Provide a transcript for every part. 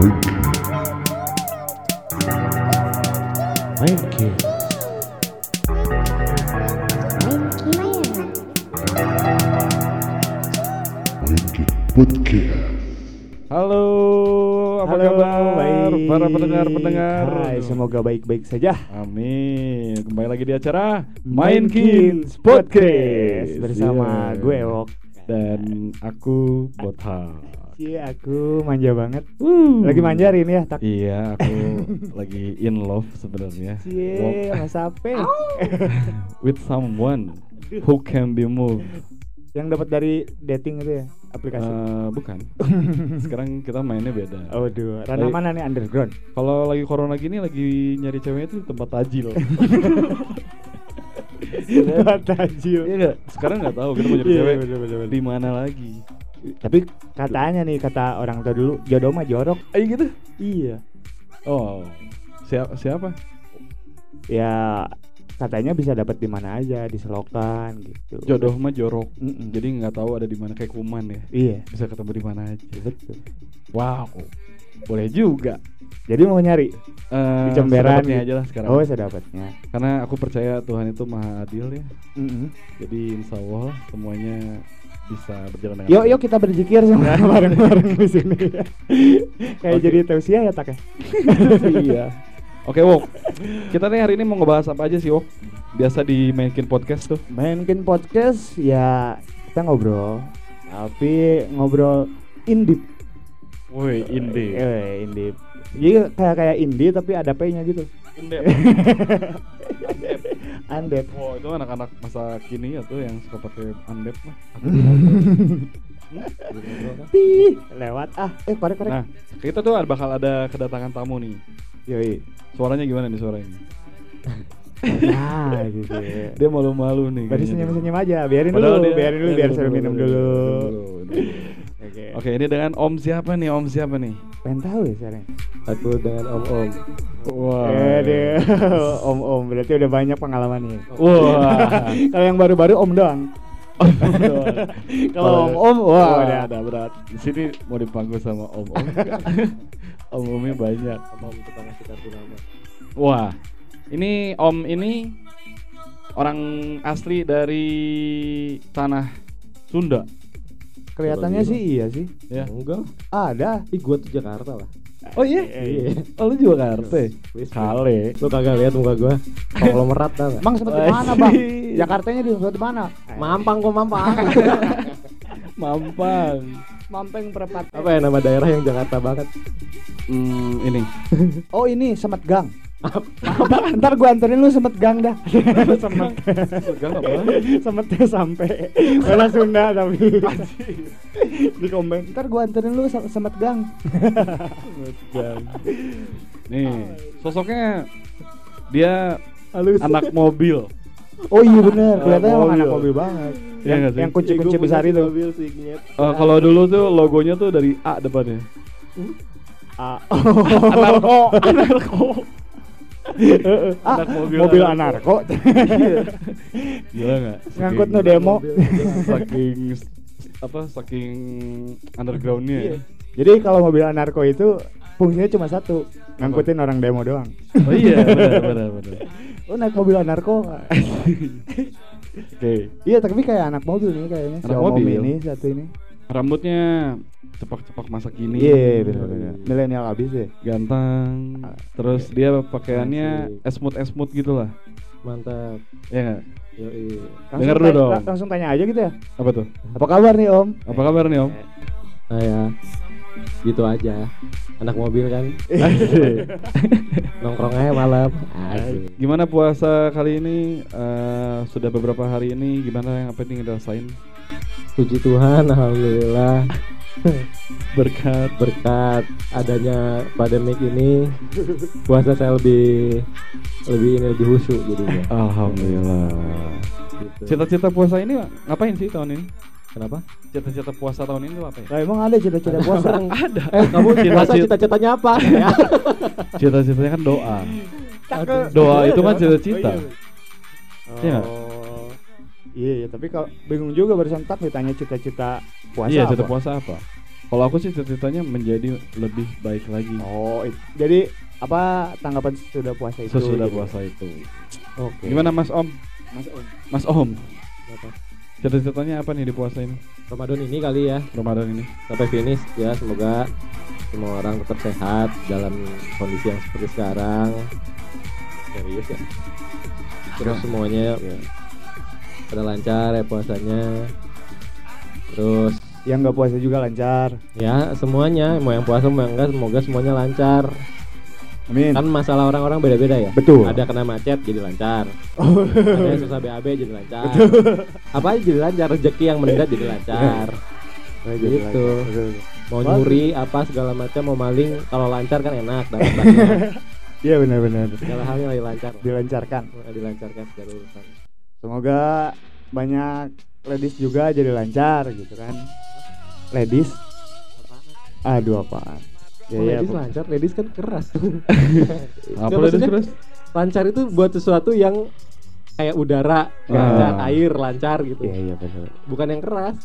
Main Kids. Halo, apa Halo, kabar baik. para pendengar-pendengar? Hai, semoga baik-baik saja. Amin. Kembali lagi di acara Main Kins Podcast bersama Iya. gue Wok. dan aku Botha. Iya, aku manja banget. Uh. Lagi manja hari ini ya, tak. Iya, aku lagi in love sebenarnya. Cie, Mas Ape. With someone who can be moved. Yang dapat dari dating itu ya, aplikasi. Eh, bukan. Sekarang kita mainnya beda. oh, duh. Ranah lagi- mana nih underground? Kalau lagi corona gini lagi nyari ceweknya itu di tempat tajil. Buat tajil. Iya? Sekarang nggak tahu kita mau nyari Iya, cewek di mana lagi. Tapi katanya nih kata orang tua dulu, jodoh mah jorok. Ayo gitu. Iya. Oh, siapa siapa? Ya katanya bisa dapat di mana aja, di selokan gitu. Jodoh mah jorok. Mm-mm. Jadi nggak tahu ada di mana kayak kuman ya. Iya, Bisa ketemu di mana aja. betul. Wow, boleh juga. Jadi mau nyari Eh, di Jemberan sedapatnya gitu. aja lah sekarang. Oh, sedapatnya. Karena aku percaya Tuhan itu maha adil ya. Mm-mm. Jadi insya Allah semuanya bisa berjalan dengan Yuk, yuk kita berzikir sama bareng-bareng di sini. Kayak Oke. jadi tausiah ya tak ya? iya. Oke, Wok. Kita nih hari ini mau ngebahas apa aja sih, Wok? Biasa dimainkin podcast tuh. Mainkin podcast ya kita ngobrol. Tapi ngobrol indie. Woi, indie. Eh, indie. Jadi kayak kayak indie tapi ada P-nya gitu. Indep. Andep. Wow, itu anak-anak masa kini ya tuh yang suka pakai andep mah. Pih, lewat ah. Eh, korek korek. Nah, kita tuh bakal ada kedatangan tamu nih. Yoi. Suaranya gimana nih suaranya? Nah, gitu. Dia malu-malu nih. Nih. senyum-senyum aja, biarin Padahal dulu, dia- biarin dulu biar suruh minum dulu. Oke. Oke, ini dengan Om siapa nih? Om siapa nih? Pengen tahu ya sekarang. Aku dengan Om Om. Wah. Eh, deh. om om berarti udah banyak pengalamannya. Wah. Kalau yang baru-baru om doang. Kalau om om wah Wah, udah ada berat. Di sini mau dipanggil sama Om Om. om Omnya banyak. Om Om tukang ngasih kartu nama. Wah, ini Om ini orang asli dari tanah Sunda. Kelihatannya Coba sih iya sih. Ya. Enggak. Ada. Ih gua tuh Jakarta lah. Oh iya? Iya. Oh lu juga? Wis, Kale. Lu kagak lihat muka gua? Konglomerat tau gak? Emang sempat di mana, Bang? Jakartanya di sempat di mana? Mampang kok Mampang. Mampang. Mampeng Perempat. Apa ya nama daerah yang Jakarta banget? Hmm, ini. Oh, ini Semet Gang. Ntar, ntar gua anterin lu Semet Gang dah. Semet. Gang apa? Semetnya sampai Bola Sunda tapi di Kombeng. Ntar gua anterin lu Sem- Semet Gang. Gang. Nih, sosoknya dia Halus. anak mobil. Oh iya bener, kelihatannya emang mobil. anak mobil banget. Iya yang, yang kunci-kunci besar itu. Eh, kalau dulu tuh logonya tuh dari A depannya. Ah. Anarko, anarko. Ah, Anak mobil mobil, anarko. anarko. Gila nggak? Ngangkut no demo. Saking apa? Saking undergroundnya. ya. Iya. Jadi kalau mobil anarko itu fungsinya cuma satu, ngangkutin orang demo doang. Oh iya, benar benar benar. Oh naik mobil anarko. Oke. iya, tapi kayak anak mobil nih kayaknya. Anak Om Om mobil. ini satu ini. Rambutnya cepak-cepak masa kini. Iya, benar-benar. Milenial abis deh. Ganteng. Ah, Terus dia pakaiannya Asik. esmut esmut gitu lah. Mantap. Ya nggak? Yoi. Langsung Dengar dulu tanya- dong. la- Langsung tanya aja gitu ya. Apa tuh? Apa kabar nih Om? Apa kabar nih Om? Nah ya. Gitu aja. Anak mobil kan nongkrong aja malam. Asik. Gimana puasa kali ini? Eh, sudah beberapa hari ini gimana yang apa yang ngerasain? Puji Tuhan, alhamdulillah. Berkat berkat adanya pandemik ini puasa saya lebih lebih ini lebih husu jadinya. Alhamdulillah. Gitu. Cita-cita puasa ini ngapain sih tahun ini? Kenapa? Cita-cita puasa tahun ini tuh apa ya? Nah, emang ada cita-cita puasa? Ada. Eh kamu cita-citanya apa? Ya. Cita-citanya kan doa. Doa itu kan Oh, cita-cita. iya. Iya nggak? Oh. Iya, iya, tapi kalau bingung juga barusan tak ditanya cita-cita puasa iya, cita puasa apa? Kalau aku sih cita-citanya menjadi lebih baik lagi Oh, it- jadi apa tanggapan sudah puasa itu? sesudah gitu? puasa itu. Oke. Gimana Mas Om? Mas Om? Mas Om, Apa? cita-citanya apa nih di puasa ini? Ramadan ini kali ya Ramadan ini? sampai finish ya semoga semua orang tetap sehat dalam kondisi yang seperti sekarang serius ya terus semuanya pada lancar ya puasanya terus Yang nggak puasa juga lancar. ya semuanya mau yang puasa mau yang enggak semoga semuanya lancar Amin. kan masalah orang-orang beda-beda ya Betul. ada kena macet jadi lancar Oh. ada yang susah BAB jadi lancar apa aja jadi lancar rezeki yang mendadak jadi lancar Oh, jadi Gitu. lancar. Betul. mau nyuri apa segala macam mau maling kalau lancar kan enak dapat Iya benar-benar. segala hal yang lancar Dilancarkan. dilancarkan segala urusan Semoga banyak ladies juga jadi lancar gitu kan. Ladies? Aduh apaan? Ya, Oh, ya, ladies apa- lancar, ladies kan keras. Apa maksudnya terus? lancar itu buat sesuatu yang kayak udara, lancar, air lancar gitu. Iya iya benar. Bukan yang keras.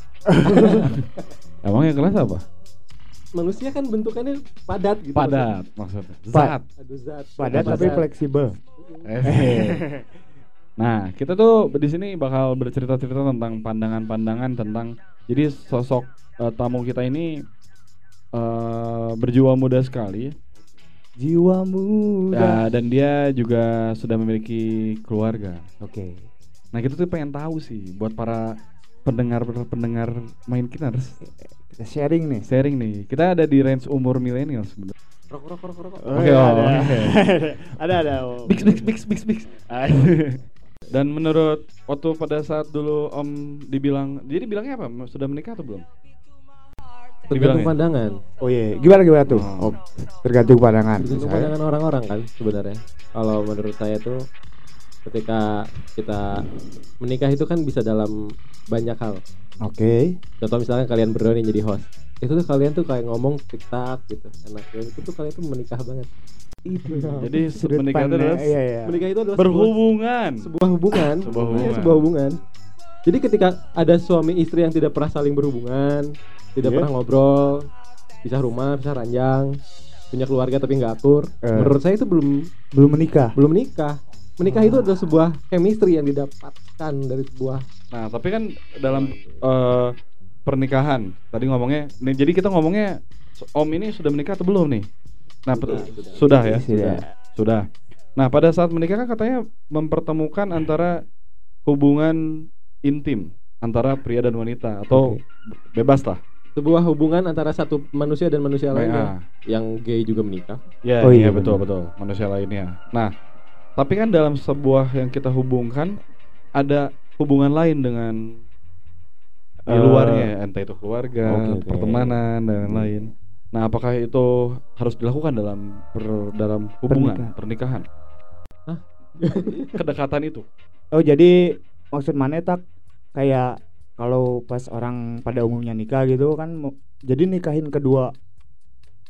Emang yang kelas apa? Manusia kan bentukannya padat gitu. Padat maksudnya. Zat. Aduh zat. Padat Padat. tapi fleksibel. Nah, kita tuh di sini bakal bercerita-cerita tentang pandangan-pandangan tentang jadi sosok eh, tamu kita ini eh, berjiwa muda sekali Jiwa muda. Ya, dan dia juga sudah memiliki keluarga. Oke. Nah, kita tuh pengen tahu sih buat para pendengar-pendengar main kiners Kita sharing nih. sharing nih. Kita ada di range umur milenial sebenarnya. Rokok rokok rokok rokok. Oke, oh, ada. oke. ada ada. oh. Bix bix bix bix bix. Dan menurut waktu pada saat dulu Om dibilang, jadi bilangnya apa? Sudah menikah atau belum? Tergantung pandangan. Oh iya, gimana gimana tuh? Oh. Oh, tergantung pandangan. Tergantung Saya- pandangan orang-orang kan sebenarnya. Kalau menurut saya tuh ketika kita menikah itu kan bisa dalam banyak hal. Oke. Contoh misalkan kalian berdua nih jadi host. Itu tuh kalian tuh kayak ngomong tiktak gitu. Enak itu tuh kalian tuh menikah banget. Itu. Jadi Sudut menikah itu adalah iya, iya. Menikah itu adalah Berhubungan. sebuah, sebuah hubungan. Sebuah Iya, hubungan. sebuah hubungan. Jadi ketika ada suami istri yang tidak pernah saling berhubungan, tidak Iya. pernah ngobrol, pisah rumah, pisah ranjang, punya keluarga tapi nggak akur, Eh. menurut saya itu belum Belum menikah. belum menikah. Menikah itu adalah sebuah chemistry yang didapatkan dari sebuah Nah, tapi kan dalam eh, pernikahan tadi ngomongnya, nih, jadi kita ngomongnya Om ini sudah menikah atau belum nih? Nah, per- Sudah, sudah, ya, Sudah. sudah. Nah, pada saat menikah kan katanya mempertemukan antara hubungan intim antara pria dan wanita atau bebas lah. sebuah hubungan antara satu manusia dan manusia WA. lainnya. Yang gay juga menikah. Ya, Oh iya iya, betul betul manusia lainnya. Nah, tapi kan dalam sebuah yang kita hubungkan ada hubungan lain dengan di Eh, luarnya, entah itu keluarga, oke, oke. pertemanan dan lain. Nah, apakah itu harus dilakukan dalam per- dalam hubungan pernikahan? Hah? Kedekatan itu. Oh jadi maksud mana tak kayak kalau pas orang pada umumnya nikah gitu kan jadi nikahin kedua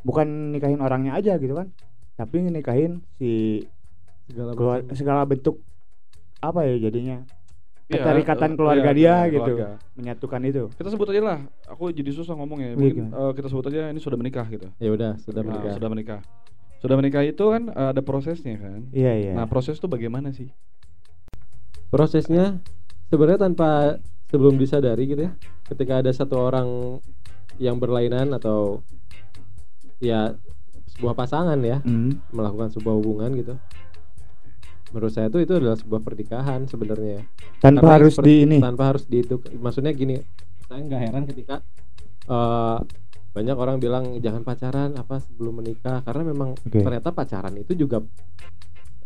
bukan nikahin orangnya aja gitu kan tapi nikahin si Segala keluar, segala bentuk apa ya jadinya keterikatan eh, keluarga iya, dia keluarga. gitu menyatukan itu Kita sebut aja lah. Aku jadi susah ngomongnya. Iya, Mungkin eh, kita sebut aja ini sudah menikah gitu. Ya udah, sudah Nah, menikah. sudah menikah. Sudah menikah itu kan eh, ada prosesnya kan. iya iya Nah, proses itu bagaimana sih? Prosesnya sebenarnya tanpa sebelum disadari gitu ya. Ketika ada satu orang yang berlainan atau ya sebuah pasangan ya Hmm. melakukan sebuah hubungan gitu. Menurut saya tuh itu adalah sebuah pernikahan sebenarnya. tanpa Karena harus seperti- di ini. tanpa harus di itu. Maksudnya gini saya nggak heran ketika eh, banyak orang bilang jangan pacaran apa sebelum menikah. Karena memang Oke. ternyata pacaran itu juga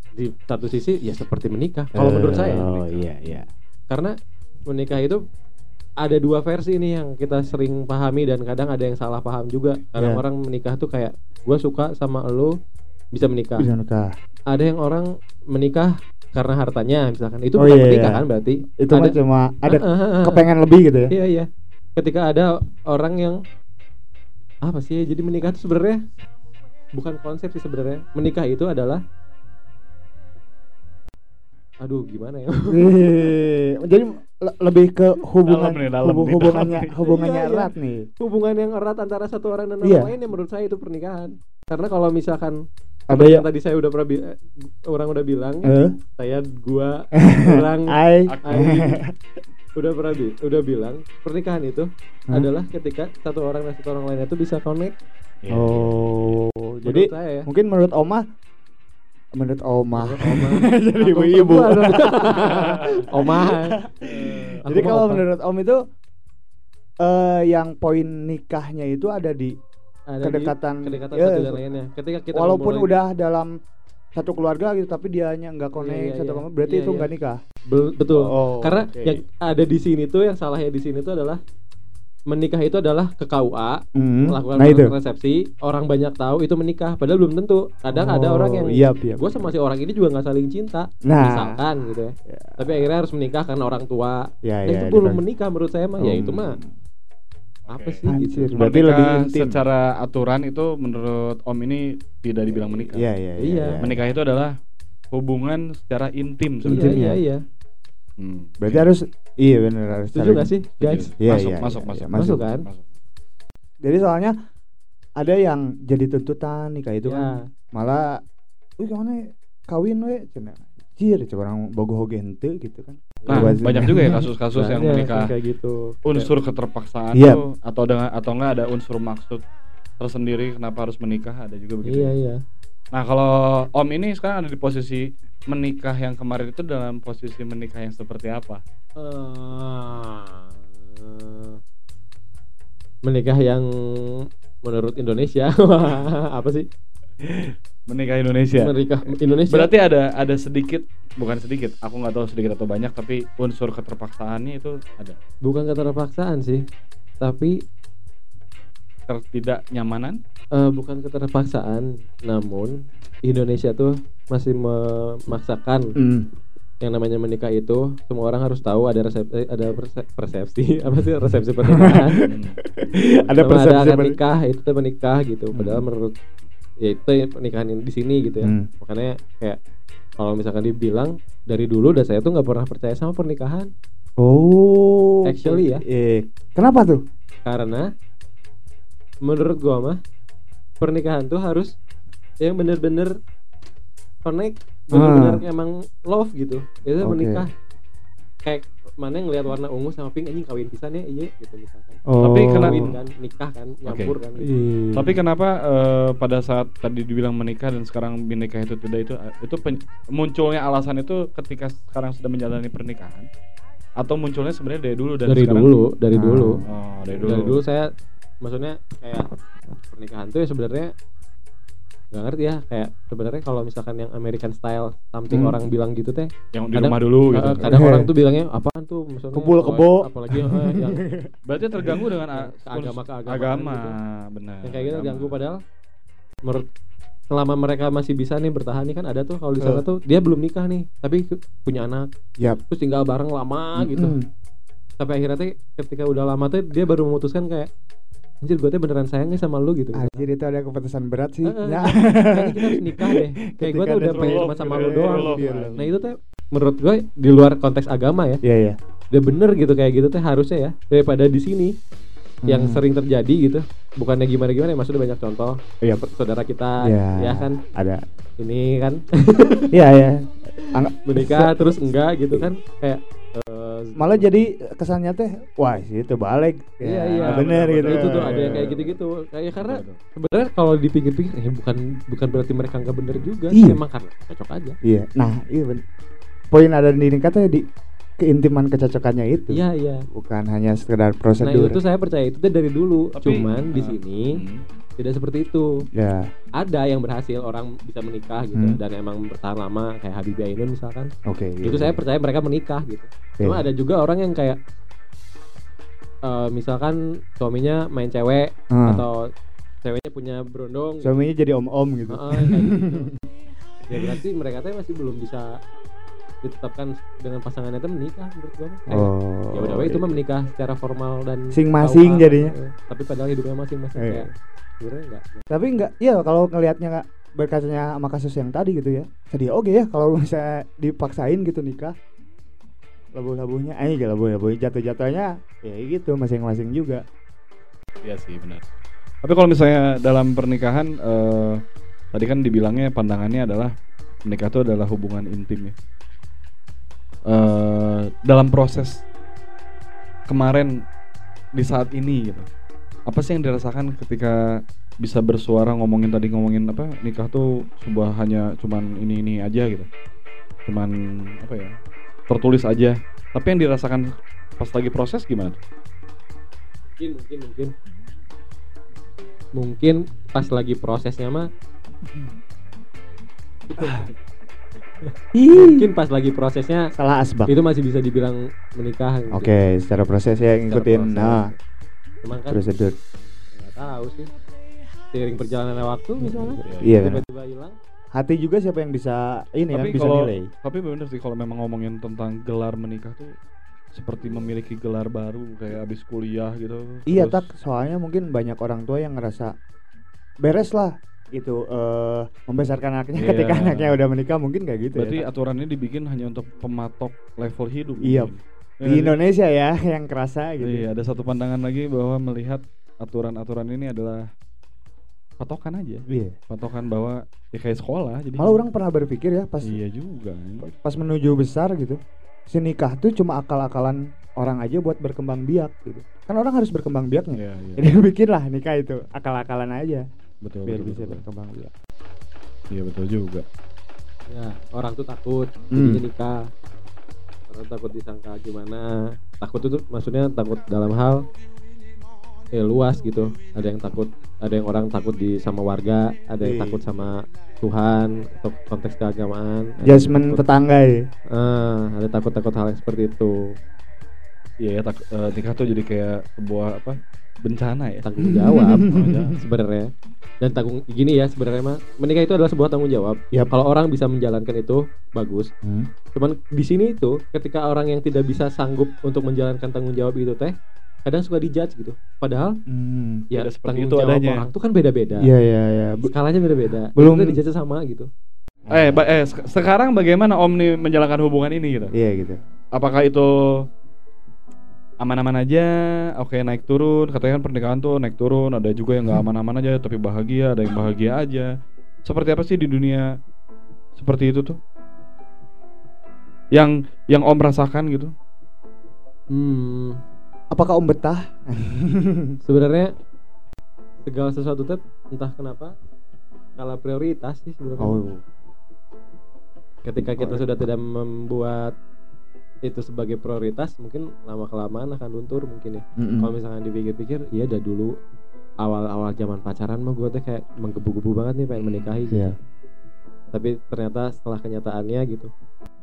di satu sisi ya seperti menikah kalau menurut saya oh iya iya. Karena menikah itu ada dua versi nih yang kita sering pahami dan kadang ada yang salah paham juga. Kadang Ya. orang menikah tuh kayak gue suka sama lo bisa menikah. Bisa nikah ada yang orang menikah karena hartanya misalkan itu Oh, bukan iya, menikah iya. kan berarti itu mah cuma ada ah, ah, ah. kepengen lebih gitu ya Iya iya. Ketika ada orang yang apa sih? Jadi menikah itu sebenarnya bukan konsep sih sebenarnya. Menikah itu adalah aduh gimana ya Wih, jadi le- lebih ke hubungan Dalam nih, dalam hubu- nih, hubungannya dalam hubungannya Iya, iya. erat nih. hubungan yang erat antara satu orang dan orang Iya. lain yang menurut saya itu pernikahan karena kalau misalkan Ada yang tadi saya udah pernah bi- eh, orang udah bilang? Eh? Saya gua orang ai Aing udah pernah bi udah bilang pernikahan itu Hah? adalah ketika satu orang dan satu orang lainnya itu bisa connect. Iya. Oh, menurut jadi saya ya. mungkin menurut Oma menurut Oma. Menurut Oma. Jadi ibu-ibu. Oma. Jadi kalau menurut Om itu eh yang poin nikahnya itu ada di Ada di kedekatan- kedekatan ya, satu dan lainnya ketika kita walaupun memulai- udah dalam satu keluarga gitu tapi dianya nggak connect Iya, iya, satu iya. keluarga, berarti Iya, itu iya. nggak nikah. Bel- betul Oh, karena oke. yang ada di sini tuh yang salahnya di sini tuh adalah menikah itu adalah ke KUA Hmm, melakukan Nah itu. resepsi orang banyak tahu itu menikah padahal belum tentu kadang ada orang yang iya, iya. gue sama si orang ini juga nggak saling cinta Nah. misalkan gitu ya Ya. tapi akhirnya harus menikah karena orang tua Ya, Nah, ya, itu belum dibagi. menikah menurut saya mah ya itu mah apa sih gitu Anjir, berarti lebih intim. secara aturan itu menurut Om ini tidak dibilang menikah. Iya, iya, iya. Iya. iya. Menikah itu adalah hubungan secara intim iya sebenarnya. iya iya Hmm. Berarti harus iya benar harus setuju gak sih guys. Iya, masuk, iya, masuk, iya, masuk, iya, masuk kan masuk. Jadi soalnya ada yang jadi tuntutan nikah itu ya kan malah wih ke mana kawin we cenah Jir, coba orang bogoh oge henteu gitu kan. Nah, sih. banyak juga ya kasus-kasus yang Banyak menikah kayak gitu unsur keterpaksaan Iya. tuh atau dengan atau enggak ada unsur maksud tersendiri kenapa harus menikah ada juga begitu. iya iya Nah, kalau Om ini sekarang ada di posisi menikah yang kemarin itu dalam posisi menikah yang seperti apa? Eh, menikah yang menurut Indonesia apa sih Menikah Indonesia. menikah Indonesia Berarti ada ada sedikit bukan sedikit, aku nggak tahu sedikit atau banyak tapi unsur keterpaksaannya itu ada. bukan keterpaksaan sih tapi Ketidaknyamanan? eh, bukan keterpaksaan namun Indonesia tuh masih memaksakan Hmm. yang namanya menikah itu semua orang harus tahu ada resepsi ada perse- persepsi apa sih resepsi pernikahan Hmm. Ada persepsi akad ber- nikah itu menikah gitu padahal Hmm. menurut ya itu ya pernikahan di sini gitu ya Hmm. makanya kayak kalau misalkan dibilang dari dulu dan saya tuh nggak pernah percaya sama pernikahan Oh. Actually ya. Eh, kenapa tuh? karena menurut gua mah pernikahan tuh harus yang bener-bener connect bener-bener emang love gitu itu Ah. Oke. menikah kayak mana yang ngeliat warna ungu sama pink anjing kawin pisan ya iya gitu misalkan Oh. Tapi kena- kawin kan nikah kan nyampur kan gitu. Ih. Tapi kenapa eh, pada saat tadi dibilang menikah dan sekarang menikah itu tidak itu itu pen- munculnya alasan itu ketika sekarang sudah menjalani pernikahan atau munculnya sebenarnya dari dulu dan dari sekarang? dulu dari Ah. dulu Oh, dari dulu. dari dulu saya maksudnya kayak pernikahan tuh ya sebenarnya nggak ngerti ya kayak sebenarnya kalau misalkan yang American style something Hmm. orang bilang gitu teh yang di kadang- rumah dulu gitu. eh, kadang orang tuh bilangnya apaan tuh maksudnya Kumpul oh, kebo. apalagi eh, yang Berarti terganggu dengan agama- ke agama agama, gitu. benar. yang kayak gitu agama. ganggu padahal menurut selama mereka masih bisa nih bertahan nih kan ada tuh kalau di sana Eh. tuh dia belum nikah nih tapi punya anak Yap. terus tinggal bareng lama gitu Mm-mm. sampai akhirnya tuh ketika udah lama tuh dia baru memutuskan kayak anjir gue tuh beneran sayang nih sama lu gitu Anjir itu ada keputusan berat sih. Heeh. Ya. kayaknya kita harus nikah deh kayak gue tuh udah pengen cuma sama lu ya, doang Iya, ya. nah itu tuh menurut gue di luar konteks agama ya Iya, iya. udah bener gitu kayak gitu teh harusnya ya daripada di sini yang Hmm. sering terjadi gitu bukannya gimana gimana ya maksudnya banyak contoh Iya, saudara kita Ya. ya kan ada. ini kan Iya, iya. Angga- menikah terus enggak gitu kan kayak eh, malah jadi kesannya teh wah sih itu balik Iya, Ya, iya. bener Bener, gitu itu tuh ada yang kayak gitu-gitu kayak karena sebenarnya kalau dipikir-pikir ya bukan bukan berarti mereka nggak bener juga Iya. memang karena cocok aja iya nah iya ben- poin ada di tuh di keintiman kecocokannya itu iya iya bukan hanya sekedar nah prosedur itu saya percaya itu tuh dari dulu Tapi, cuman di eh, sini hmm. tidak seperti itu ya ada yang berhasil orang bisa menikah gitu Hmm. dan emang bertahan lama kayak Habibie Ainun misalkan oke itu iya. saya percaya mereka menikah gitu cuma Iya. ada juga orang yang kayak eh, misalkan suaminya main cewek Ah. atau ceweknya punya berondong suaminya jadi om-om gitu Heeh, kayak gitu. ya berarti mereka tuh masih belum bisa ditetapkan dengan pasangannya itu menikah menurut gua mah. Kayak, oh ya udah we, itu mah menikah secara formal dan Masing-masing KUA, jadinya. eh, tapi padahal hidupnya masing-masing Iya. kayak sebenarnya enggak tapi enggak iya kalau ngelihatnya Kak, berkasnya sama kasus yang tadi gitu ya sedih oke ya kalau bisa dipaksain gitu nikah labu-labunya eh gak labu-labu jatuh-jatuhnya ya gitu masing-masing juga Iya sih benar. Tapi kalau misalnya dalam pernikahan eh, tadi kan dibilangnya pandangannya adalah menikah itu adalah hubungan intim ya. Eh, dalam proses kemarin di saat ini gitu. Apa sih yang dirasakan ketika bisa bersuara ngomongin tadi ngomongin apa nikah tuh sebuah hanya cuman ini ini aja gitu. Cuman apa ya? tertulis aja. Tapi yang dirasakan pas lagi proses gimana? mungkin mungkin mungkin mungkin pas lagi prosesnya mah mungkin pas lagi prosesnya salah asbak. itu masih bisa dibilang menikah gitu. oke secara proses ya ngikutin. proses. nah. Cuman kan prosedur nggak tahu sih. Seiring perjalanan waktu misalnya iya kan tiba-tiba hilang. Hati juga siapa yang bisa ini kan tapi bisa kalau nilai. tapi bener sih kalau memang ngomongin tentang gelar menikah tuh seperti memiliki gelar baru kayak abis kuliah gitu. Iya Terus- tak, soalnya mungkin banyak orang tua yang ngerasa beres lah gitu eh membesarkan anaknya Iya. ketika anaknya udah menikah mungkin kayak gitu berarti ya. Aturannya dibikin hanya untuk pematok level hidup Iya. mungkin. Ya Di sih? Indonesia ya yang kerasa gitu. iya ada satu pandangan lagi bahwa melihat aturan-aturan ini adalah patokan aja Iya. patokan bahwa ya kayak sekolah jadi Malah orang pernah berpikir ya pas iya juga pas menuju besar gitu. Si nikah tuh cuma akal-akalan orang aja buat berkembang biak gitu. Kan orang harus berkembang biaknya. iya iya Jadi bikin lah nikah itu akal-akalan aja betul biar betul, bisa betul. berkembang biak. iya betul juga ya orang tuh takut Hmm. jadinya nikah orang takut disangka gimana takut itu maksudnya takut dalam hal eh luas gitu ada yang takut ada yang orang takut di sama warga ada yang Iya. takut sama Tuhan atau konteks keagamaan Jasmine takut- tetangga ya. ah ada takut-takut hal yang seperti itu iya ya tak, eh, nikah tuh jadi kayak sebuah apa bencana ya tanggung jawab sebenarnya dan tanggung gini ya sebenarnya mah menikah itu adalah sebuah tanggung jawab Yap. kalau orang bisa menjalankan itu bagus Hmm. cuman di sini itu ketika orang yang tidak bisa sanggup untuk menjalankan tanggung jawab itu teh kadang suka dijudge gitu padahal Hmm. ya Tidak seperti tanggung itu jawab adanya. orang tuh kan beda-beda Iya iya iya. Bu- skalanya beda-beda Belum- belum dijudge sama gitu eh, ba- eh sek- sekarang bagaimana Om nih menjalankan hubungan ini gitu Iya gitu. apakah itu aman-aman aja. Oke naik turun. Katanya kan pernikahan tuh naik turun. Ada juga yang nggak aman-aman aja tapi bahagia. Ada yang bahagia aja. Seperti apa sih di dunia seperti itu tuh? Yang yang om rasakan gitu. Hmm. Apakah Om betah? sebenarnya segala sesuatu teh entah kenapa skala prioritas sih sebenarnya. Oh. ketika kita sudah tidak membuat itu sebagai prioritas mungkin lama kelamaan akan luntur mungkin ya Mm-mm. kalau misalkan dipikir-pikir iya dah dulu awal-awal zaman pacaran mah gue tuh kayak menggebu-gebu banget nih pengen menikahi gitu. Iya. tapi ternyata setelah kenyataannya gitu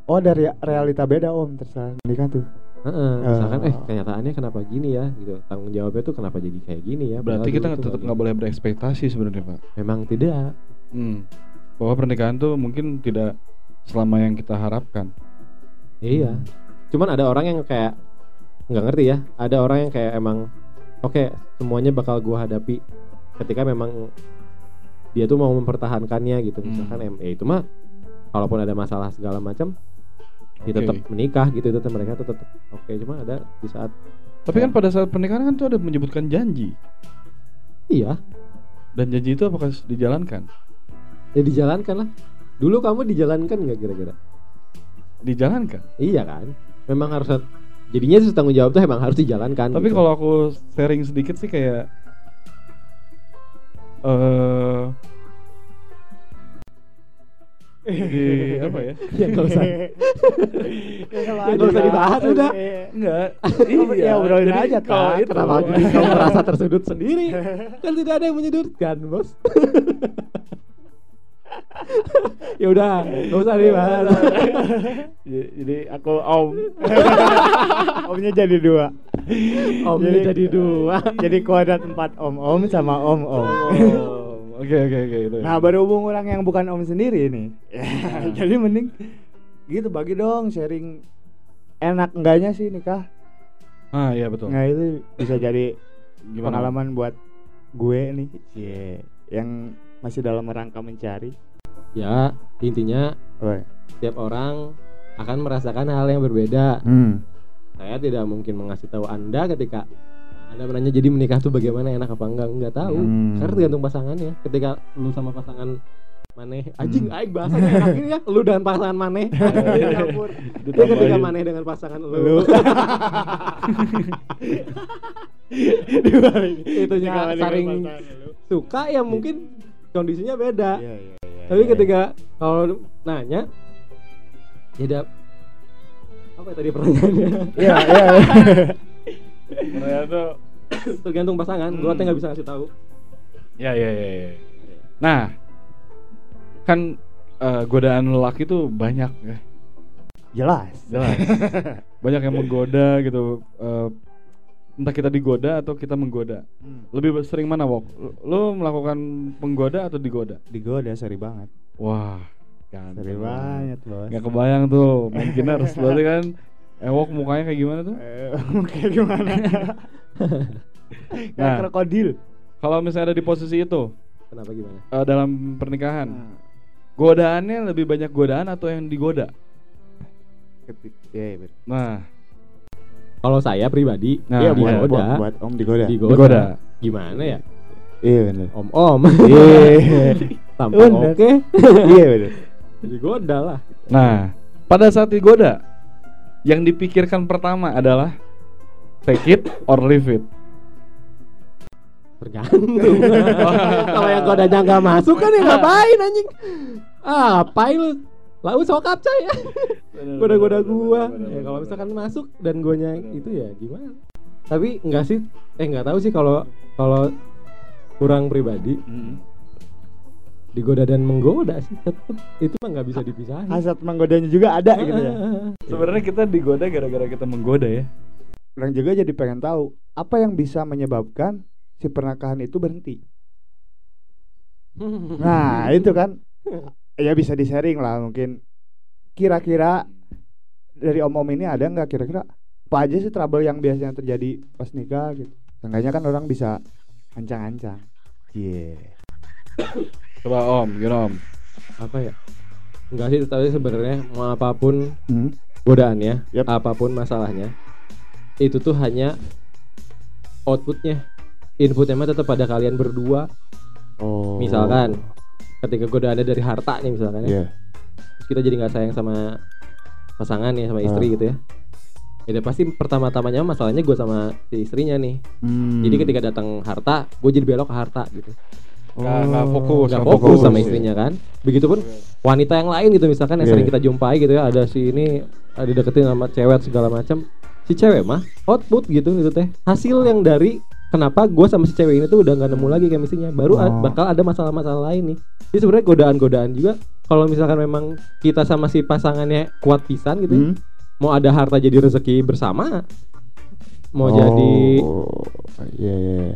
Oh dari realita beda Om terserah nikah tuh. Heeh, misalkan eh Oh. kenyataannya kenapa gini ya gitu tanggung jawabnya tuh kenapa jadi kayak gini ya berarti Padahal kita tetap nggak boleh berekspektasi sebenarnya pak memang tidak hmm. bahwa pernikahan tuh mungkin tidak selama yang kita harapkan iya cuman ada orang yang kayak nggak ngerti ya. Ada orang yang kayak emang oke semuanya bakal gua hadapi ketika memang dia tuh mau mempertahankannya gitu. Hmm. misalkan em ya itu mah kalaupun ada masalah segala macam dia Oke. tetap menikah gitu itu mereka tuh tetap oke. Cuma ada di saat tapi kan pada saat pernikahan kan tuh ada menyebutkan janji. Iya. Dan janji itu apakah dijalankan? Ya dijalankan lah. Dulu kamu dijalankan nggak kira-kira? Dijalankan? Iya kan memang harus jadinya itu tanggung jawab tuh emang harus dijalankan Tapi gitu. kalau aku sharing sedikit sih kayak eh di apa ya? ya nggak usah Ya, nggak usah dibahas, udah. Enggak. Ya, obrolin jadi aja, itu kenapa kamu merasa tersudut sendiri kan tidak ada yang menyudutkan bos ya udah nggak usah dibahas J- Jadi aku Om. Omnya jadi dua. om Jadi- jadi dua Jadi kuadrat empat Om Om sama Om Om. Oke oke oke itu. Nah berhubung orang yang bukan Om sendiri nih, jadi mending gitu bagi dong sharing enak enggaknya sih nikah. Ah iya betul. Nah itu bisa jadi Gimana? pengalaman buat gue nih. Cie. Yang masih dalam rangka mencari Ya, intinya iya. setiap orang akan merasakan hal yang berbeda. hmm. Saya tidak mungkin mengasih tahu Anda ketika Anda menanya jadi menikah tuh bagaimana enak apa enggak enggak tahu. Hmm. Karena tergantung pasangannya. Ketika lu sama pasangan maneh anjing Hmm. aing bahasa enak ini ya lu dan pasangan maneh Anjing, campur. Ya ketika maneh dengan pasangan lu, Lu. itu juga saring suka ya mungkin kondisinya beda Iya, iya, iya, tapi iya. ketika kalau nanya ya dap- apa ya tadi pertanyaannya Iya, iya. Ternyata tergantung pasangan gua Hmm. teh nggak bisa ngasih tahu Ya ya ya. ya. Nah, kan eh, godaan lelaki tuh banyak ya. Jelas. Jelas. banyak yang menggoda gitu. eh, entah kita digoda atau kita menggoda. Lebih sering mana, Wok? Lu melakukan penggoda atau digoda? Digoda seri banget. Wah, kan. Seri banget, Bos. Gak kebayang tuh main kiners berarti kan Ewok mukanya kayak gimana tuh? Eh, kayak gimana? Nah. krokodil. Kalau misalnya ada di posisi itu kenapa gimana eh, dalam pernikahan, Nah, godaannya lebih banyak godaan atau yang digoda? ketik- iya, bener. Nah, kalau saya pribadi Nah, Iya, ya buat, digoda buat, buat Om digoda. digoda. digoda. gimana ya Iya, bener. om om Iya. Bener. oke Iya, bener. digoda lah Nah, pada saat digoda, yang dipikirkan pertama adalah take it or leave it. tergantung kalau yang godanya nggak masuk kan ya ngapain anjing ah lu lalu sokap saya goda-goda gua. ya kalau misalkan masuk dan guanya itu ya gimana? Tapi enggak sih eh nggak tahu sih kalau kalau kurang pribadi Mm. digoda dan menggoda sih tetep. Itu mah nggak bisa dipisahin. Hasad menggodanya juga ada gitu ya. Sebenarnya kita digoda gara-gara kita menggoda ya. Orang juga jadi pengen tahu apa yang bisa menyebabkan si pernikahan itu berhenti. Nah, itu kan ya bisa di-sharing lah mungkin. Kira-kira dari om-om ini ada nggak kira-kira apa aja sih trouble yang biasanya terjadi pas nikah gitu. Seenggaknya kan orang bisa ancang-ancang. Iya. Coba Om, gimana Om? apa ya enggak sih tapi sebenarnya mau apa pun Hmm. godaannya Yap. apa pun masalahnya itu tuh hanya outputnya inputnya mah tetap pada kalian berdua Oh. misalkan ketika godaannya dari harta nih misalkan ya Iya. terus kita jadi nggak sayang sama pasangan nih sama istri Ah. gitu ya ya pasti pertama-tamanya masalahnya gue sama si istrinya nih Hmm. jadi ketika datang harta gue jadi belok ke harta gitu Nggak- nggak fokus, nggak nggak fokus fokus. sama istrinya kan begitupun wanita yang lain gitu misalkan yang Iya. sering kita jumpai gitu ya ada si ini ada deketin sama cewek segala macam si cewek mah output gitu gitu teh hasil yang dari kenapa gue sama si cewek ini tuh udah nggak nemu lagi chemistry-nya baru Oh. bakal ada masalah-masalah lain nih jadi sebenarnya godaan-godaan juga kalau misalkan memang kita sama si pasangannya kuat pisan gitu ya, Hmm. mau ada harta jadi rezeki bersama mau Oh, jadi Iya, iya.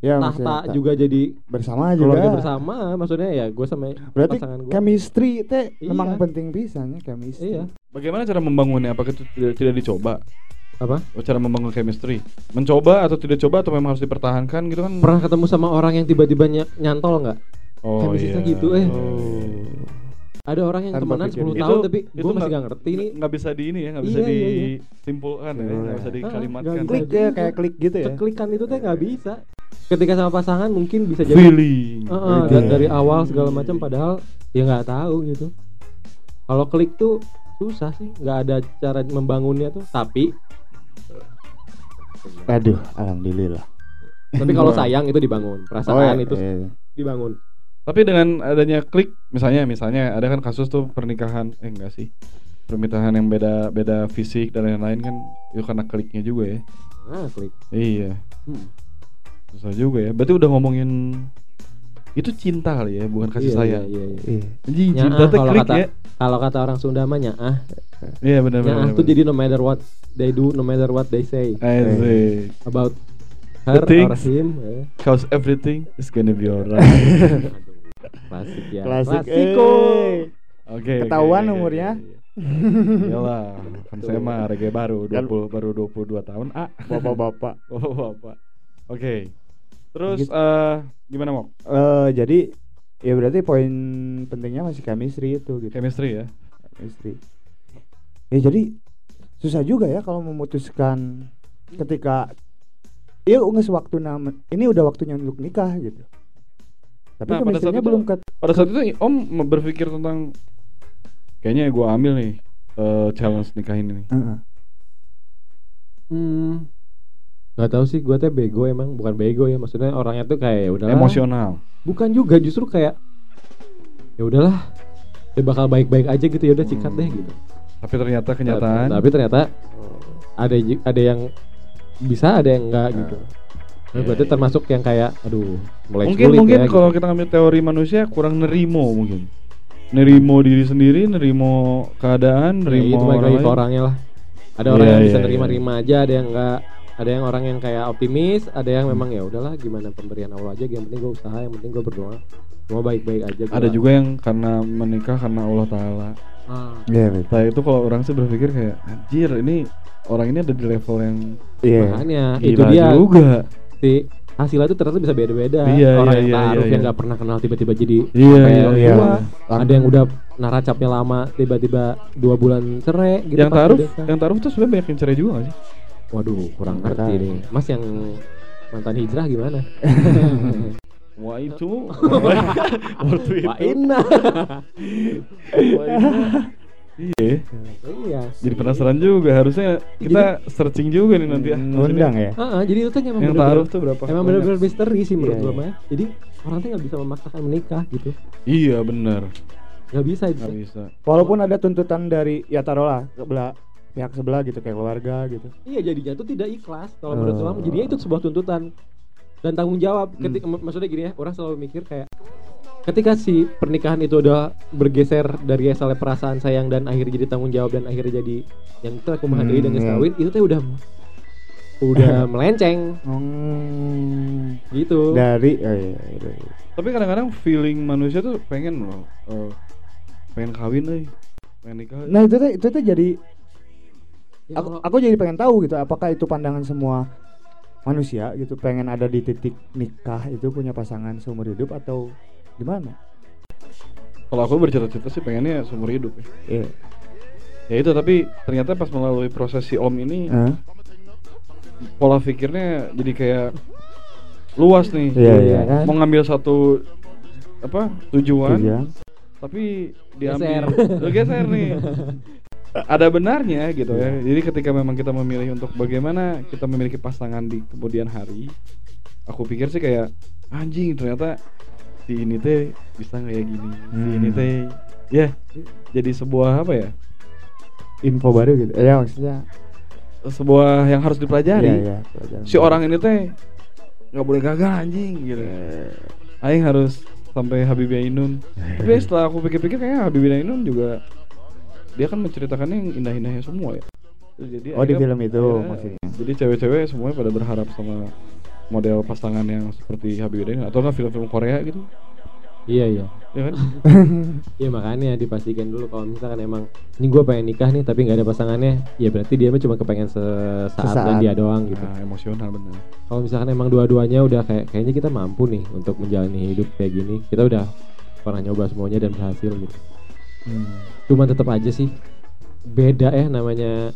Ya, maksudnya tahta ta- juga jadi bersama juga. keluarga bersama maksudnya ya gue sama Berarti pasangan gue chemistry teh Iya. memang penting pisannya chemistry. iya Bagaimana cara membangunnya? Apakah itu tidak, tidak dicoba? Apa Oh, cara membangun chemistry? Mencoba atau tidak coba atau memang harus dipertahankan gitu kan? pernah ketemu sama orang yang tiba-tiba ny- nyantol nggak Oh chemistry-nya iya. gitu, eh. Oh. ada orang yang Tanpa temenan pikir. 10 Itu- tahun tapi itu gue masih nggak- nggak ngerti nih nggak bisa di ini ya, nggak bisa Iya, iya, iya. disimpulkan ya, Iya. nggak bisa Ah, dikalimatkan. nggak Klik ya kayak klik gitu ya. keklikan itu teh nggak bisa ketika sama pasangan mungkin bisa jadi Feeling. Eh, Oke. dan dari awal segala macam padahal ya nggak tahu gitu kalau klik tuh susah sih nggak ada cara membangunnya tuh tapi Aduh, alhamdulillah. tapi kalau sayang itu dibangun perasaan itu iya. dibangun Tapi dengan adanya klik, misalnya, misalnya ada kan kasus tuh pernikahan, eh enggak sih, pernikahan yang beda beda fisik dan lain-lain kan itu karena kliknya juga ya. nah klik Iya, Hmm. susah juga ya. Berarti udah ngomongin itu cinta kali ya, bukan kasih Iya, sayang. iya, iya, iya. Iya. Anjing, Nyaah, cinta tuh kalau klik kata ya. kalau kata orang Sunda mah nyaah Iya benar benar. nyaah tuh jadi no matter what they do no matter what they say Asik. about The her or things. him eh. Cause everything is gonna be alright. Klasik ya Klasik. Klasiko. eh. Oke. Ketahuan oke, oke, umurnya. oke, oke. Iyalah, kan saya mah reggae baru Kan- 20 baru 22 tahun. Ah, Bapak-bapak. oh bapak. Oke. Terus Gitu. eh gimana mau? Eh jadi ya berarti poin pentingnya masih chemistry itu gitu chemistry ya chemistry ya jadi susah juga ya kalau memutuskan ketika iya nges waktu nama ini udah waktunya untuk nikah gitu tapi Nah, pada saat itu- belum ke pada saat itu om berpikir tentang kayaknya gue ambil nih eh, challenge nikah ini nih Heeh. Hmm. Gak tahu sih, gue teh bego emang, bukan bego ya. Maksudnya orangnya tuh kayak ya udahlah. emosional Bukan juga, justru kayak ya udahlah. Dia bakal baik-baik aja gitu ya udah sikat deh gitu. tapi ternyata kenyataan Tapi ternyata ada ada yang bisa, ada yang enggak gitu. Nah, Iya, berarti iya. termasuk yang kayak aduh, mulai mungkin sulit mungkin ya, kalau gitu. kita ngambil teori manusia kurang nerimo mungkin nerimo diri sendiri nerimo keadaan Ya, nerimo itu balik orang lain. orangnya lah. Ada Iya, orang yang bisa iya, nerima-nerima aja, ada yang enggak. Ada yang orang yang kayak optimis, ada yang memang ya udahlah gimana pemberian Allah aja, yang penting gue usaha, yang penting gue berdoa. Semua baik-baik aja. ada gua. juga yang karena menikah karena Allah Taala Ah. iya betul Nah itu kalau orang sih berpikir kayak anjir ini orang ini ada di level yang iya Makanya gila itu dia juga. si hasilnya itu ternyata bisa beda-beda. Iya, Orang iya, yang iya, taaruf iya, yang iya. nggak pernah kenal tiba-tiba jadi Iya, sampai iya, iya. tua. Ada yang udah naracapnya lama tiba-tiba dua bulan cerai gitu. yang taruh, yang taruh tuh sebenarnya banyak yang cerai juga gak sih? Waduh, kurang ngerti nih. Mas yang mantan hijrah gimana? Wah itu, waktu itu. Wah Ina. Wah, itu. Iya, iya. jadi penasaran juga. Harusnya kita searching juga nih nanti ya. ngundang ya Ah, ah, jadi itu tuh emang Yang bener-bener- taruh tuh berapa? Emang benar-benar misteri sih menurut Iya, gua iya. mah. Jadi orang tuh nggak bisa memaksakan menikah gitu. Iya benar, Nggak bisa itu. nggak bisa. walaupun ada tuntutan dari ya taruhlah pihak sebelah gitu kayak keluarga gitu Iya jadinya tuh tidak ikhlas kalau Oh. menurut Islam jadinya itu sebuah tuntutan dan tanggung jawab Hmm. ketika mak- maksudnya gini ya orang selalu mikir kayak ketika si pernikahan itu udah bergeser dari asalnya perasaan sayang dan akhirnya jadi tanggung jawab dan akhirnya jadi yang itu aku menghargai dan Hmm, geus iya. kawin itu tuh udah udah melenceng Hmm, gitu dari oh iya, iya, iya. Tapi kadang-kadang feeling manusia tuh pengen loh, eh, pengen kawin nih, pengen nikah. nah itu tuh itu tuh jadi aku, Allah. aku jadi pengen tahu gitu apakah itu pandangan semua manusia gitu pengen ada di titik nikah itu punya pasangan seumur hidup atau gimana Kalau aku bercita-cita sih pengennya seumur hidup ya. Iya. Ya itu tapi ternyata pas melalui proses si Om ini Hah? pola pikirnya jadi kayak luas nih. Iya, iya kan? Mau ngambil satu apa tujuan, Tujuan. tapi Geser. diambil Lu geser nih. Ada benarnya gitu ya. Jadi ketika memang kita memilih untuk bagaimana kita memiliki pasangan di kemudian hari, aku pikir sih kayak anjing ternyata si ini teh bisa kayak gini, si Hmm. ini teh ya jadi sebuah apa ya? info baru gitu ya maksudnya Sebuah yang harus dipelajari. Iya, iya, pelajaran Si orang ini teh nggak boleh gagal anjing gitu. Aing harus sampai Habibie Ainun. Tapi setelah aku pikir-pikir kayaknya Habibie Ainun juga dia kan menceritakannya yang indah-indahnya semua ya. Jadi Oh, di film itu akhirnya- maksudnya. Jadi cewek-cewek semuanya pada berharap sama model pasangan yang seperti Habibie Ainun atau nggak film-film Korea gitu. iya iya Ya kan? Iya makanya dipastikan dulu kalau misalkan emang ini gue pengen nikah nih tapi nggak ada pasangannya ya berarti dia mah cuma kepengen sesaat, dan Sesaat. dia doang gitu Nah, emosional bener. kalau misalkan emang dua-duanya udah kayak kayaknya kita mampu nih untuk menjalani hidup kayak gini kita udah pernah nyoba semuanya dan berhasil gitu Hmm. cuman tetap aja sih. Beda ya namanya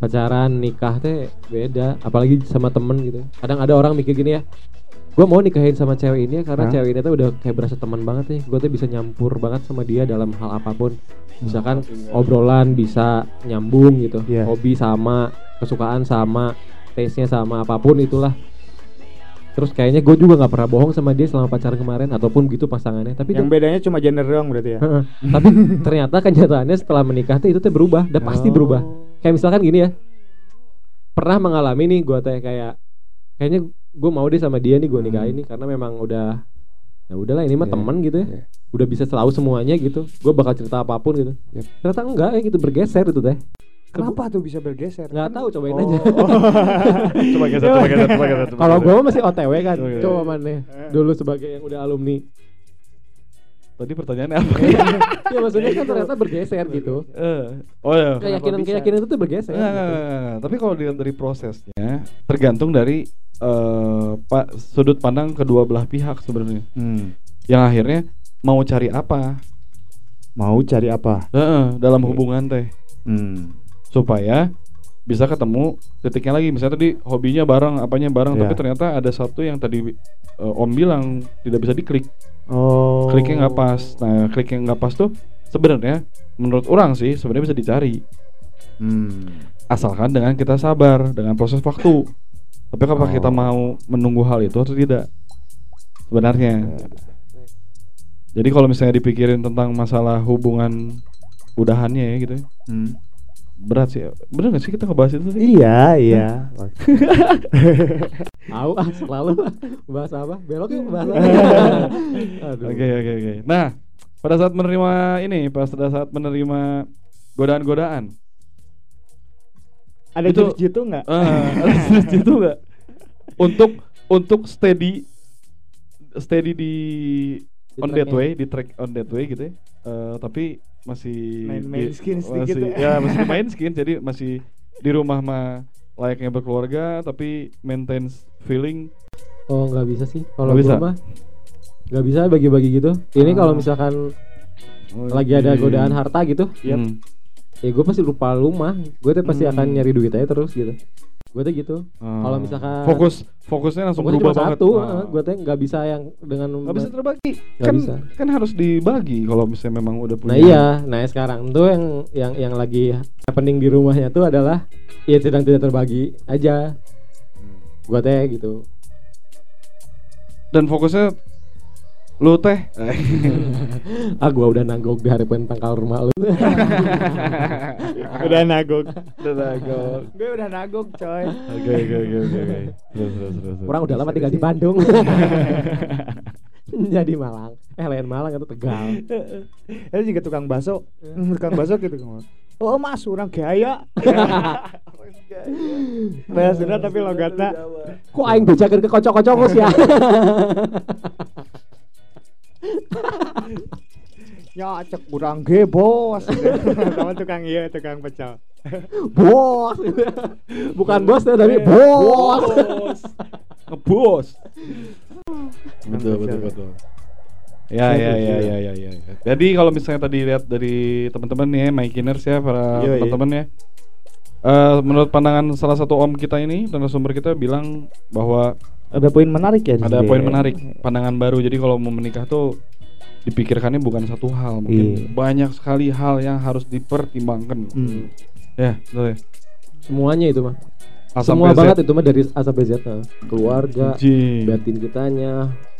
pacaran nikah teh beda apalagi sama temen gitu. Kadang ada orang mikir gini ya gue mau nikahin sama cewek ini ya karena Hah? cewek ini tuh udah kayak berasa teman banget nih. Gue tuh bisa nyampur banget sama dia dalam hal apa pun. Misalkan obrolan bisa nyambung gitu. Iya. hobi sama kesukaan sama taste nya sama apa pun itulah terus kayaknya gue juga nggak pernah bohong sama dia selama pacaran kemarin ataupun gitu pasangannya. Tapi yang tuh- bedanya cuma gender doang berarti ya? Tapi ternyata kenyataannya setelah menikah tuh itu tuh berubah udah pasti Oh. berubah. Kayak misalkan gini ya. Pernah mengalami nih gue teh kayak kayaknya gue mau deh sama dia nih gue nikahin nih karena memang udah ya udahlah ini mah Iya, teman gitu ya. iya. udah bisa selalu semuanya gitu. Gue bakal cerita apa pun gitu. Yep. ternyata enggak ya gitu bergeser itu teh kenapa tuh bisa bergeser nggak Kan- tahu cobain Oh. aja Coba geser, coba geser, coba geser. kalau gue masih otw kan coba mana dulu sebagai yang udah alumni Tadi pertanyaannya apa? ya maksudnya kan ternyata bergeser gitu Eh, oh ya. keyakinan keyakinan itu tuh bergeser gitu. enggak, enggak. Tapi kalau dilihat dari prosesnya, tergantung dari eh, pak sudut pandang kedua belah pihak sebenarnya. Hmm. yang akhirnya mau cari apa Mau cari apa? Heeh, dalam hubungan teh Hmm. Supaya bisa ketemu titiknya lagi misalnya tadi hobinya bareng apanya bareng Iya. tapi ternyata ada satu yang tadi eh, om bilang tidak bisa diklik Oh. kliknya nggak pas nah klik yang nggak pas tuh sebenarnya menurut orang sih sebenarnya bisa dicari Hmm. asalkan dengan kita sabar dengan proses waktu tapi apakah Oh. kita mau menunggu hal itu atau tidak sebenarnya jadi kalau misalnya dipikirin tentang masalah hubungan udahannya ya gitu ya, Hmm. Berat sih bener gak sih kita ngebahas itu tadi? Iya, iya. Tahu ah selalu bahas apa? Belok yuk bahas. Aduh. Oke oke oke. Nah, pada saat menerima ini, pas pada saat menerima godaan-godaan, Ada Itu- jurus jitu nggak? ah, ada jenis itu nggak? Untuk untuk steady steady di Di on that way, di track on that way gitu ya. Eh, tapi masih Main-main di- skin sedikit masih, ya. ya masih main skin jadi masih di rumah mah layaknya berkeluarga tapi maintain feeling Oh nggak bisa sih. Kalau bisa? mah nggak bisa bagi-bagi gitu. Ini kalau Ah. misalkan lagi ada godaan harta gitu, Hmm. ya gue pasti lupa rumah. Gue tuh pasti akan Hmm. nyari duit aja terus gitu. Gue tuh gitu. Ah. Kalau misalkan- fokus fokusnya langsung Pokoknya berubah banget. satu. Ah. gue tuh nggak bisa yang dengan nggak bisa terbagi Nggak kan bisa. kan harus dibagi kalau misalnya memang udah punya Nah iya, nah sekarang tuh yang yang yang lagi happening di rumahnya tuh adalah ya sedang tidak terbagi aja. Gua teh gitu. dan fokusnya lu teh ah gua udah nanggok di hari tangkal rumah lu. udah nagok. udah nagok Gue udah nagok, coy. oke oke oke oke oke terus terus terus terus. Orang udah lama tinggal di Bandung. Jadi Malang. Eh lain Malang itu Tegal. Itu juga tukang bakso. Hmm, tukang bakso gitu. Oh, Mas, orang gaya. Bahasa Sunda tapi logatnya Kok aing bejakeun ke kocok-kocok ya. Ya cek kurang ge, Bos. Sama tukang iya, tukang pecel. bos. Bukan bos tuh tapi bos. ngebos betul betul betul ya ya ya ya ya ya ya. jadi kalau misalnya tadi lihat dari teman-teman nih ya Maikiners ya para Iya, iya. teman-teman ya Eh, menurut pandangan salah satu om kita ini dan sumber kita bilang bahwa Ada poin menarik ya di ada poin menarik pandangan baru jadi kalau mau menikah tuh dipikirkannya bukan satu hal mungkin Iya. banyak sekali hal yang harus dipertimbangkan Hmm. ya betul ya Semuanya itu mah. A Semua sampai Z. banget itu mah dari A sampai Z. nah. Keluarga, Anjing. batin kitanya,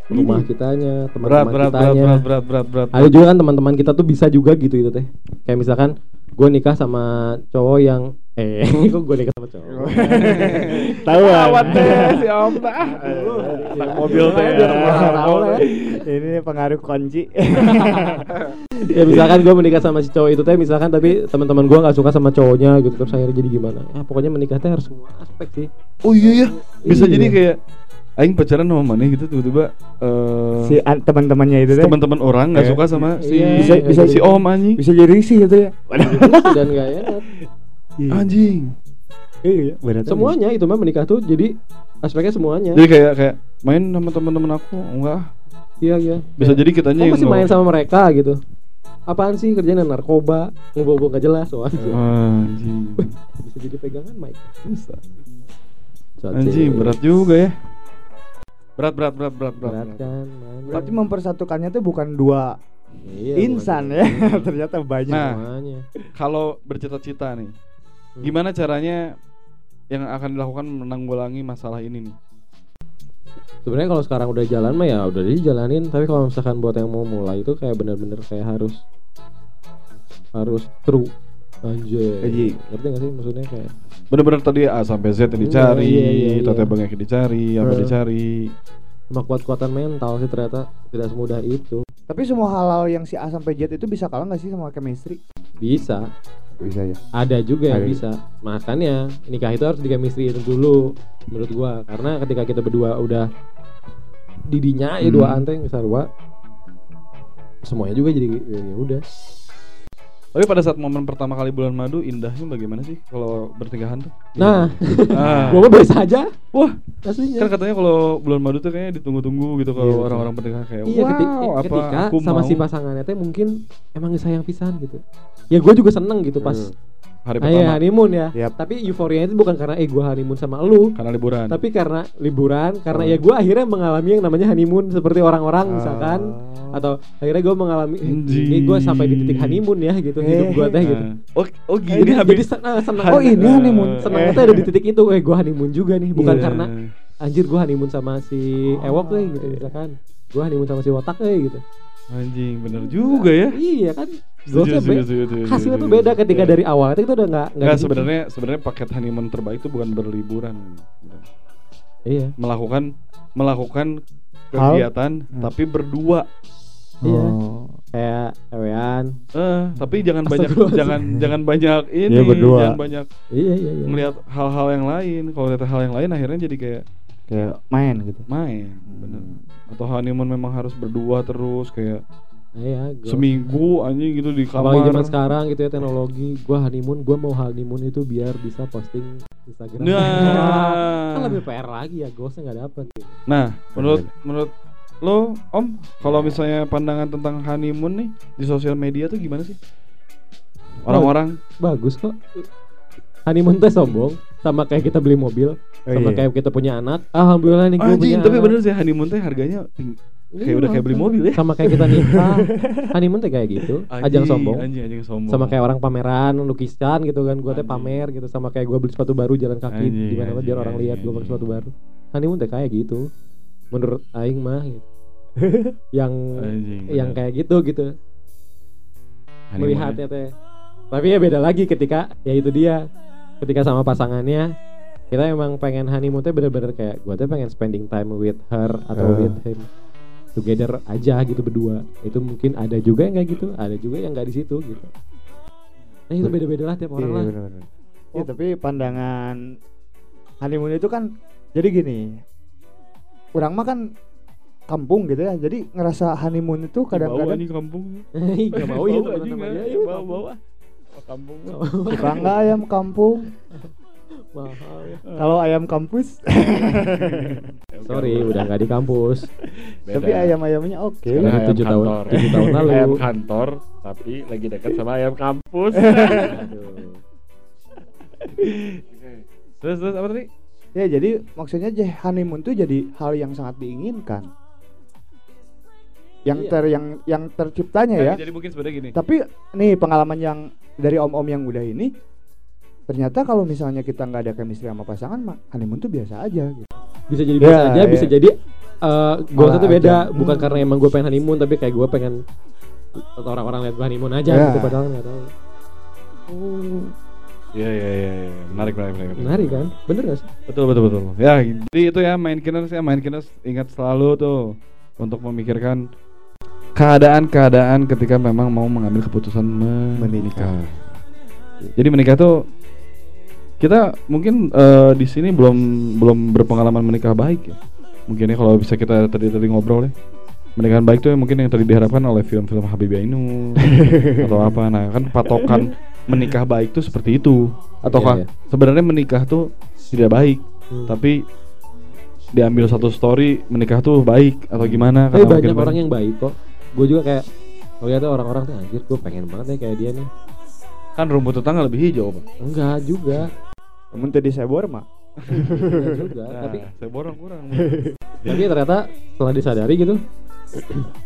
rumah kitanya, berat teman-teman berat berat kitanya. berat berat berat berat Ada juga kan teman-teman kita tuh bisa juga gitu itu teh. Kayak misalkan gue nikah sama cowok yang eh kok gue nikah sama cowok. Tahu ah. Awat teh si om tah. Anak mobil teh. Orang tahu lah ya. Ini pengaruh kunci. ya misalkan gue menikah sama si cowok itu teh misalkan tapi teman-teman gue nggak suka sama cowoknya gitu terus akhirnya jadi gimana? Ya pokoknya menikah teh harus semua aspek sih. Oh iya ya. Bisa Iya. jadi kayak aing pacaran sama mana gitu tiba-tiba eh si an- teman-temannya itu deh. teman-teman orang nggak Iya. suka sama si Iya, bisa bisa si om anjing. bisa jadi risih itu ya. dan gak enak. Anjing. Iya, benar. Semuanya itu mah menikah tuh jadi aspeknya semuanya. Jadi kayak kayak main sama teman-teman aku enggak. Iya iya. Bisa jadi kitanya Kok masih main sama mereka gitu? Apaan sih kerjanya narkoba, ngobrol gak jelas soalnya. Anjing. Bisa jadi pegangan Mike. Bisa. Anjing berat juga ya. Berat berat berat berat berat. Berat kan. man. Berarti mempersatukannya tuh bukan dua Iya, insan bukan. ya. Ternyata banyak. Nah. Kalau bercita-cita nih, Hmm. gimana caranya yang akan dilakukan menanggulangi masalah ini nih? Sebenarnya kalau sekarang udah jalan mah ya udah dijalanin, tapi kalau misalkan buat yang mau mulai itu kayak bener-bener kayak harus harus true. Anjay. Anjing. Ngerti gak sih maksudnya kayak Bener-bener tadi A sampai Z yang dicari, Iya, iya, iya, tata iya. banyak yang dicari, apa Hmm. dicari. cuma kuat-kuatan mental sih ternyata tidak semudah itu. Tapi semua hal-hal yang si A sampai Z itu bisa kalah nggak sih sama chemistry? Bisa, Bisa ya. ada juga yang Ada. bisa. Makanya nikah itu harus di chemistry itu dulu menurut gua karena ketika kita berdua udah didinya ya Hmm. dua anteng sarwa semuanya juga jadi ya ya udah. Tapi pada saat momen pertama kali bulan madu indahnya bagaimana sih kalau bertinggahan tuh? Nah, Ah. gua mah biasa aja Wah, aslinya. kan katanya kalau bulan madu tuh kayaknya ditunggu-tunggu gitu Iya, kalau betul. orang-orang bertinggahan kayak Iya, wow, ketika, apa ketika aku sama mau si pasangannya teh mungkin emang sayang pisan gitu. Ya gue juga seneng gitu pas Hmm. Hari ah, iya, pertama honeymoon ya. Yap. Tapi euforianya itu bukan karena eh gue honeymoon sama lu, karena liburan. tapi karena liburan, karena Oh. ya gue akhirnya mengalami yang namanya honeymoon seperti orang-orang Ah. misalkan atau akhirnya gue mengalami eh, gue sampai di titik honeymoon ya gitu hidup gue teh gitu. Nah, Oh, oh gini Jadi, habis jadi sen- eh, seneng. Oh, ini honeymoon. Senengnya tuh ada di titik itu, eh gue honeymoon juga nih, bukan Iya. karena anjir gue honeymoon sama si Ewok eh gitu misalkan. Gue honeymoon sama si Wotak eh gitu. Anjing bener juga ya. Iya kan. Setuju, setuju, setuju, setuju, hasilnya tuh beda ketika Iya. dari awal itu udah nggak Enggak gitu. sebenarnya sebenarnya paket honeymoon terbaik itu bukan berliburan. Iya. Melakukan melakukan kegiatan tapi berdua. Iya. Oh. Kayak ewean. Eh, tapi jangan banyak jangan jangan banyak ini, Iya, berdua. jangan banyak Iya iya iya. melihat hal-hal yang lain. Kalau lihat hal yang lain akhirnya jadi kayak Kayak main gitu. main, bener. Hmm. Atau honeymoon memang harus berdua terus kayak Iya. gua- seminggu anjing gitu di Apalagi zaman kamar. sekarang gitu ya teknologi. Gua honeymoon, gua mau honeymoon itu biar bisa posting Instagram. Nah. kan lebih PR lagi ya, ghostnya nggak dapet. Gitu. Nah, menurut menurut lo, Om, kalau misalnya pandangan tentang honeymoon nih di sosial media tuh gimana sih? Orang-orang Bagus kok. Honeymoon teh sombong, sama kayak kita beli mobil, Oh, sama iya. kayak kita punya anak. Alhamdulillah nih gue punya. tapi anak. bener sih honeymoon teh harganya ting- Iya, kayak udah kayak beli mobil ya. Sama kayak kita nikah. honeymoon teh kayak gitu, ajang Anjing, sombong. Anjing, anjing sombong. sama kayak orang pameran lukisan gitu kan gua teh pamer gitu sama kayak gua beli sepatu baru jalan kaki di mana biar orang lihat gua pakai sepatu baru honeymoon teh kayak gitu menurut aing mah gitu. yang Anjing, yang kayak gitu gitu melihatnya ya. teh tapi ya beda lagi ketika ya itu dia ketika sama pasangannya kita emang pengen honeymoon teh bener-bener kayak gua teh pengen spending time with her atau Ah. with him together aja gitu berdua itu mungkin ada juga yang kayak gitu ada juga yang nggak di situ gitu nah itu beda-beda lah tiap orang Iya, lah bener-bener. Iya, Oh. tapi pandangan honeymoon itu kan jadi gini. Orang mah kan kampung gitu ya. Jadi ngerasa honeymoon itu Bau kadang-kadang anjing kampung. Ih, gak mau ya Bau anjing, Kampung. suka nggak ayam kampung. mahal ya. Kalau ayam kampus, sorry udah nggak di kampus tapi ayam-ayamnya oke. Sekarang ayam tujuh tahun kantor. tujuh tahun lalu ayam kantor tapi lagi dekat sama ayam kampus. Aduh. terus terus apa tadi? Ya jadi maksudnya honeymoon tuh jadi hal yang sangat diinginkan. Yang Iya. ter yang yang terciptanya ya. Jadi mungkin sebenarnya gini. Tapi nih pengalaman yang dari om-om yang udah ini ternyata kalau misalnya kita nggak ada chemistry sama pasangan mah honeymoon tuh biasa aja gitu. bisa jadi Ya, biasa aja ya. bisa jadi eh gue tuh beda aja. bukan Hmm. karena emang gue pengen honeymoon tapi kayak gue pengen orang-orang lihat gue honeymoon aja Ya. gitu padahal nggak tahu oh, Iya iya iya iya. menarik menarik menarik. menarik kan bener gak sih Betul betul betul. Ya, jadi itu ya main kiners ya main kiners ingat selalu tuh untuk memikirkan keadaan-keadaan ketika memang mau mengambil keputusan menikah. Jadi menikah tuh kita mungkin eh, di sini belum belum berpengalaman menikah baik ya. Mungkin ya kalau bisa kita tadi tadi ngobrol ya. Pernikahan baik tuh mungkin yang tadi diharapkan oleh film-film Habibie Ainun atau apa. Nah, kan patokan menikah baik tuh seperti itu. Ataukah Iya, iya. sebenarnya menikah tuh tidak baik, Hmm. tapi diambil satu story menikah tuh baik atau gimana? tapi banyak orang yang baik kok gue juga kayak ngeliatnya orang-orang tuh anjir gue pengen banget nih kayak dia nih kan rumput tetangga lebih hijau, Pak. enggak juga Namun tadi saya bor mah. juga Nah, tapi saya borong kurang. tapi ternyata setelah disadari gitu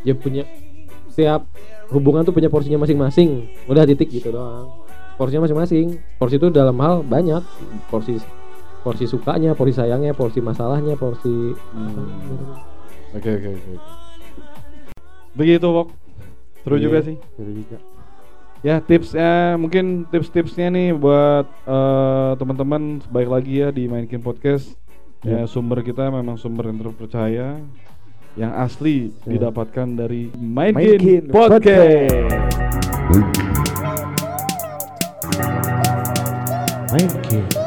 dia punya setiap hubungan tuh punya porsinya masing-masing udah titik gitu doang porsinya masing-masing porsi itu dalam hal banyak porsi porsi sukanya porsi sayangnya porsi masalahnya porsi Hmm. Oke oke oke. Begitu, Wok. Seru juga Iya, sih. seru juga. Ya tipsnya mungkin tips-tipsnya nih buat eh, teman-teman baik lagi ya di Mainkin Podcast. Ya sumber kita memang sumber yang terpercaya yang asli Ya. didapatkan dari Mainkin, Mainkin Podcast. Main game.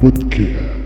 Podcast.